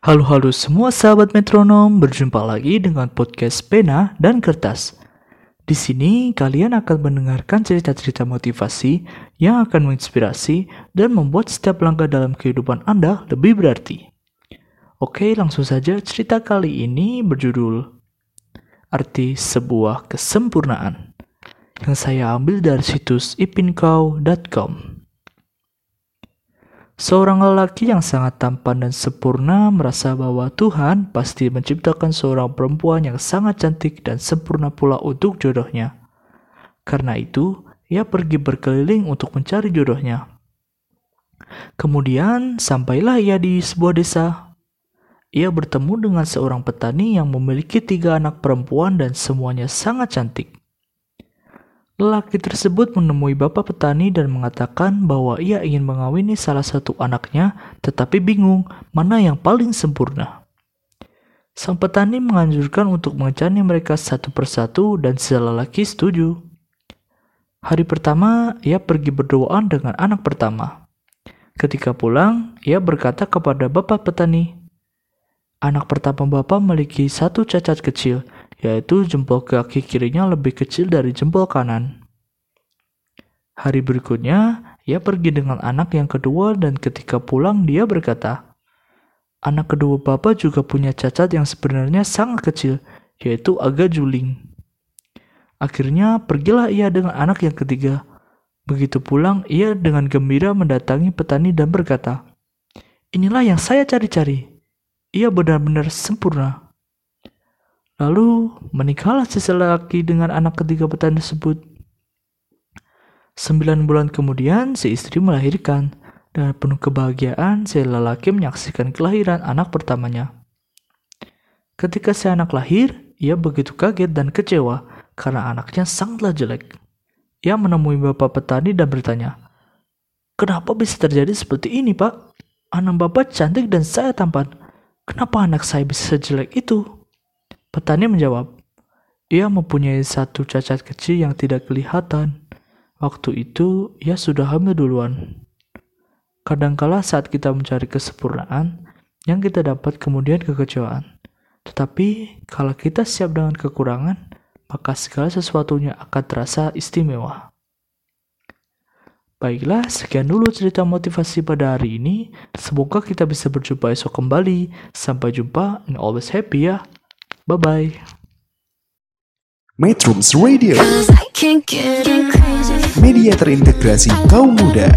Halo halo semua sahabat metronom, berjumpa lagi dengan podcast Pena dan Kertas. Di sini kalian akan mendengarkan cerita-cerita motivasi yang akan menginspirasi dan membuat setiap langkah dalam kehidupan Anda lebih berarti. Oke, langsung saja cerita kali ini berjudul Arti Sebuah Kesempurnaan yang saya ambil dari situs ipinkau.com. Seorang lelaki yang sangat tampan dan sempurna merasa bahwa Tuhan pasti menciptakan seorang perempuan yang sangat cantik dan sempurna pula untuk jodohnya. Karena itu, ia pergi berkeliling untuk mencari jodohnya. Kemudian, sampailah ia di sebuah desa. Ia bertemu dengan seorang petani yang memiliki tiga anak perempuan dan semuanya sangat cantik. Lelaki tersebut menemui bapak petani dan mengatakan bahwa ia ingin mengawini salah satu anaknya, tetapi bingung mana yang paling sempurna. Sang petani menganjurkan untuk mengecani mereka satu persatu dan si lelaki setuju. Hari pertama, ia pergi berdoaan dengan anak pertama. Ketika pulang, ia berkata kepada bapak petani, Anak pertama bapak memiliki satu cacat kecil, yaitu jempol kaki kirinya lebih kecil dari jempol kanan. Hari berikutnya, ia pergi dengan anak yang kedua dan ketika pulang dia berkata, Anak kedua bapak juga punya cacat yang sebenarnya sangat kecil, yaitu agak juling. Akhirnya pergilah ia dengan anak yang ketiga. Begitu pulang, ia dengan gembira mendatangi petani dan berkata, Inilah yang saya cari-cari. Ia benar-benar sempurna. Lalu menikahlah si lelaki dengan anak ketiga petani tersebut. Sembilan bulan kemudian si istri melahirkan. Dan penuh kebahagiaan si lelaki menyaksikan kelahiran anak pertamanya. Ketika si anak lahir, ia begitu kaget dan kecewa karena anaknya sangatlah jelek. Ia menemui bapak petani dan bertanya, Kenapa bisa terjadi seperti ini pak? Anak bapak cantik dan saya tampan. Kenapa anak saya bisa sejelek itu? Petani menjawab, ia mempunyai satu cacat kecil yang tidak kelihatan. Waktu itu, ia sudah hamil duluan. Kadangkala saat kita mencari kesempurnaan, yang kita dapat kemudian kekecewaan. Tetapi, kalau kita siap dengan kekurangan, maka segala sesuatunya akan terasa istimewa. Baiklah, sekian dulu cerita motivasi pada hari ini. Semoga kita bisa berjumpa esok kembali. Sampai jumpa and always happy ya. Bye-bye. Metrums Radio Cause I can't get crazy. Media terintegrasi kaum muda